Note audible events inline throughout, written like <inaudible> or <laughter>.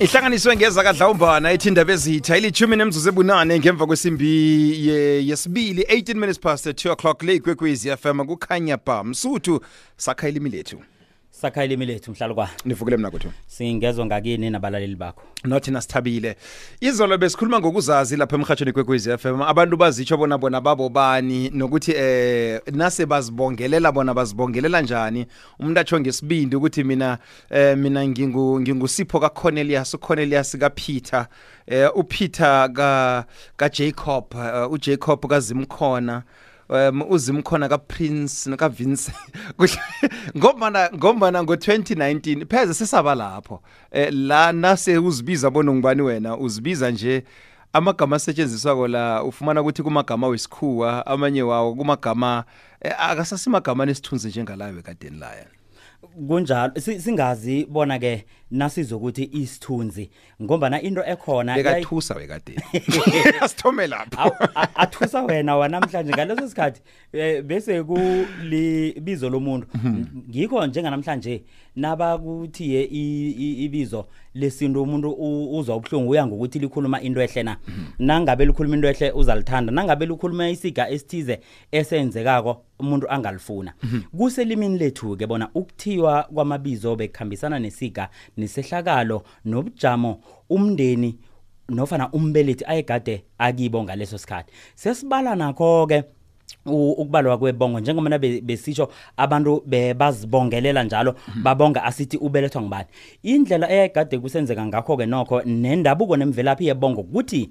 ihlanganiswe ngeza kadlawumbana ethi indaba ezitha ilithumi nemzuzu ebunane ngemva kwesimbi ye- yesibili 18 minutes past 2 o'clock le ikwekwezi fm kukhanya ba msuthu sakha ilimi lethu sakha ilimi lethu mhlalukwana nivukile mna kwethu. Singezwa ngakini nabalaleli bakho. Nothi nasithabile. Izolo besikhuluma ngokuzazi lapha emhatshweni kwekwezi FM abantu bazitsho bona bona babo bani nokuthi eh nase bazibongelela bona bazibongelela njani? Umuntu atsho ngesibindi ukuthi mina eh mina ngingu ngingusipho kaCornelius uCornelius kaPeter eh uPeter ka kaJacob uh, uJacob kazimkhona. Um uzimkhona kaPrince nokaVince <laughs> kuhle ngombana ngombana ngo2019 pheze sesaba lapho. Eh la nase uzibiza bona ngubani wena? Uzibiza nje amagama asetshenziswako la ufumana ukuthi kumagama wesikhuwa amanye wawo kumagama eh, akasasimagama nesithunzi njengalayo kadeni laya. Kunjalo si- singazi bona ke nasizokuthi isithunzi ngombana into ekhona bekathusa bekadeni <laughs> asithome lapho athusa wena wanamhlanje ngaleso sikhathi eh, bese kulibizo lomuntu. Ngikho njenganamhlanje nabakuthiye i- i- ibizo lesintu umuntu uzwa ubuhlungu uya ngokuthi likhuluma into ehle na. Nangabe likhuluma into ehle uzalithanda. Nangabe likhuluma isiga esithize esenzekako umuntu angalifuna. Kuselimini lethu ke bona ukuthiwa kwamabizo bekuhambisana nesiga nesehlakalo nobujamo umndeni nofana umbelethi ayegade akibo ngaleso sikhathi. Sesibala nakho ke ukubalwa kwebongo njengoba be- besitsho abantu bebazibongelela njalo babonga asithi ubelethwa ngubani. Indlela eyayigade kusenzeka ngakho ke nokho nendabuko nemvelaphi yebongo ukuthi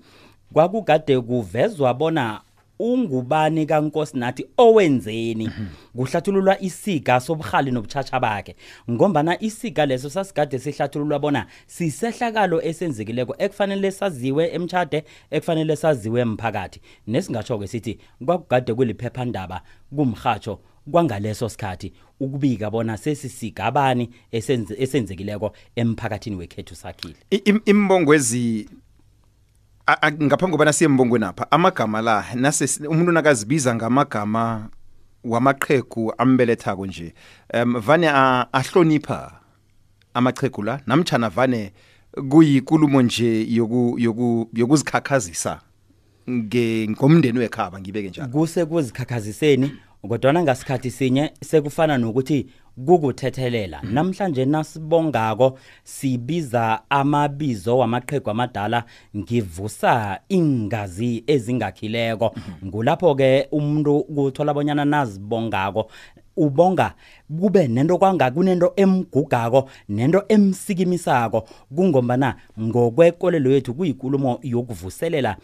kwakugade kuvezwa bona ungubani kankosi nathi owenzeni? Kuhlathululwa isiga sobuhali nobuchacha bakhe. Ngombana isiga leso sasigade sihlathululwa bona sisehlakalo esenzekileko ekufanele saziwe emtshade ekufanele saziwe emphakathi nesingatsho-ke sithi kwakugade kuliphephandaba kumrhatsho kwangaleso sikhathi ukubika bona sesisigabani esenze- esenzekileko emphakathini wekhethu sakhile. I- im- imbongwezi a- a- ngaphambi kobana siye embongweni apha amagama la nase si- umuntu nakazibiza ngamagama wamaqhegu ambelethako nje um vane a- ahlonipha amaqhegu la namtshana vane kuyikulumo nje yoku- yoku- yokuzikhakhazisa nge- ngomndeni wekhaba ngibeke njalo. Kuse kuzikhakhaziseni kodwana ngasikhathi sinye sekufana nokuthi kukuthethelela. Namhlanje nasibongako sibiza amabizo wamaqhegu amadala ngivusa ingazi ezingakhileko. Ngulapho ke umuntu kuthola bonyana nazibongako ubonga kube nento kwanga kunento emgugako nento emsikimisako. Kungombana ngokwekolelo yethu kuyikulumo yokuvuselela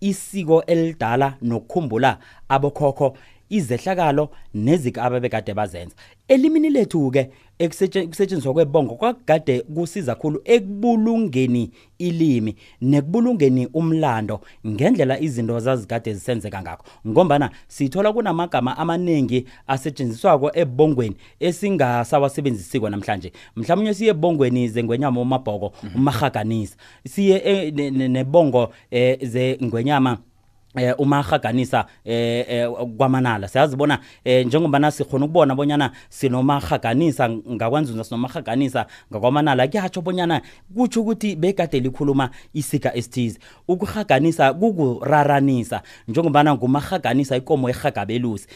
isiko elidala nokukhumbula abokhokho izehlakalo nezika ababekade bazenza. Elimini lethu ke ekusetshenziswa kwebongo kwakugade kusiza kakhulu ekubulungeni ilimi nekubulungeni umlando ngendlela izinto zazigade zisenzeka ngakho. Ngombana sithola kunamagama amaningi asetshenziswako ebongweni esingasawasebenzisiko namhlanje. Mhlawumnye siye ebongweni zengwenyama umabhoko umahaganisa siye ne- nebongo eh, zengwenyama eh umahaganisa eh eh, kwamanala. Siyazibona eh njengoba sikhona ukubona bonyana sinomahaganisa ngakwanzunza sinomahaganisa ngakwamanala kuyatsho bonyana kutsho ukuthi bekade likhuluma isika esithize. Ukuhaganisa kukuraranisa njengoba ngumahaganisa ikomo ehagabelusi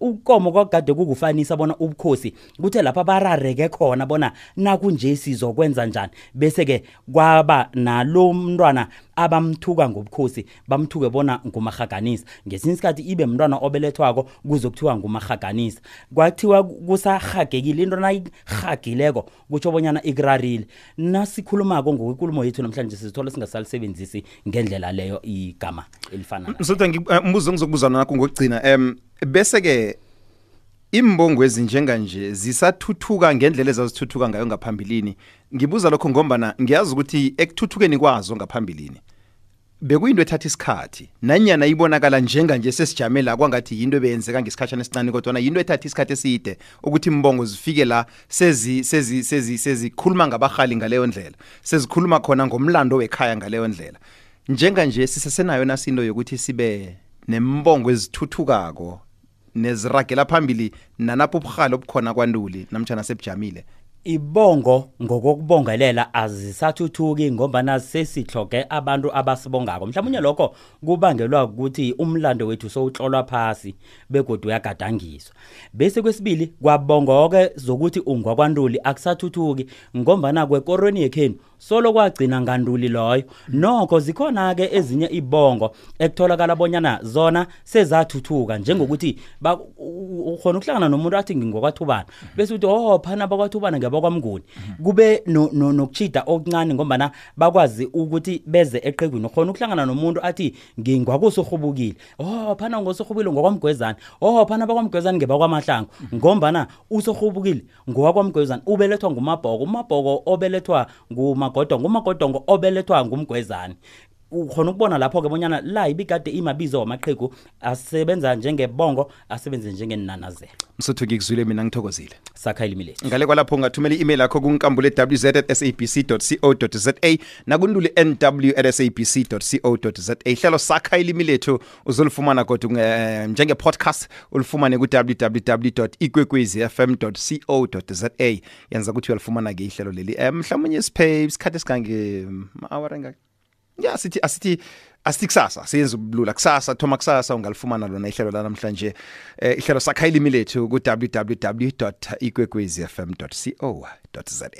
ukomo kwakade kukufanisa bona ubukhosi kuthe lapha barareke khona bona nakunje sizokwenza njani. Bese ke kwaba nalo mntwana abamthuka ngobukhosi bamthuke bona ngumahaganisa ngesinye isikhathi ibe mntwana obelethwako kuzokuthiwa ngumahaganisa kwathiwa kusahagekile into nayihagileko kutsho bonyana ikurarile. Nasikhulumako ngokwekulumo yethu namhlanje sizithola singasalisebenzisi ngendlela leyo igama elifana nalo. msutha mbuzo engizokubuzana nakho ngokugcina um bese ke imbongo ezinjenganje zisathuthuka ngendlela ezazithuthuka ngayo ngaphambilini. Ngibuza lokho ngombana ngiyazi ukuthi ekuthuthukeni kwazo ngaphambilini. Bekuyinto ethatha isikhathi. Nanyana ibonakala njenganje sesijame la kwangathi yinto ebeyenzeka ngesikhatshana esincane kodwana yinto ethatha isikhathi eside ukuthi imbongo zifike la sezi sezi sezi sezikhuluma ngabahali ngaleyo ndlela sezikhuluma khona ngomlando wekhaya ngaleyo ndlela. Njenganje sisesenayo nasinto yokuthi sibe nembongo ezithuthukako neziragela phambili nanapho ubuhalo obukhona kwanduli namtjana sebujamile. Ibongo ngokokubongelela azisathuthuki ngombana sesihloge abantu abasibongako. Mhlawumnye lokho kubangelwa ukuthi umlando wethu sowuhlolwa phasi begodwa uyagadangiswa. Bese kwesibili kwabongoke zokuthi ungwakwanduli akusathuthuki ngombana kwekorweni yekhenu solo kwagcina nganduli loyo nokho zikhona ke ezinye ibongo ekutholakala bonyana zona sezathuthuka njengokuthi ba- u- ukhona ukuhlangana nomuntu athi ngingokwathubana bese uthi oh phana bakwathubana ngebakwamnguni kube no- no- nokuchida okuncane ngombana bakwazi ukuthi beze eqegwini ukhona ukuhlangana nomuntu athi ngingwakusorhubukile oh phana ngosorhubukile ngokwamgwezana oh phana bakwamgwezana ngebakwamahlangu ngombana usorhubukile ngowakwamgwezana ubelethwa ngumabhoko umabhoko obelethwa ngumagodongo umagodongo obelethwa ngumgwezane. Ukhona ukubona lapho ke bonyana la ibikade imabizo wamaqhegu asebenza njengebongo asebenze njengenanazelo. Msuthu ngikuzwile mina ngithokozile. Sakha ilimile ngale kwalapho ungathumela i-email yakho kunkambule wz at sabc co za nakunduli nw at sabc co za hlelo sakha ilimi lethu uzolufumana kodwa eh, njenge-podcast ulufumane ku-www ikwekwezi fm co za yenza ukuthi uyalifumana-ke ihlelo leli. Um mhlawumunye isiphe isikhathi esingange ma-awara engaki ya sithi asithi asithi kusasa siyenza ubulula. Kusasa thoma kusasa ungalifumana lona ihlelo lanamhlanje. Eh, ihlelo sakha ilimi lethu ku-www ikwekwezi fm co za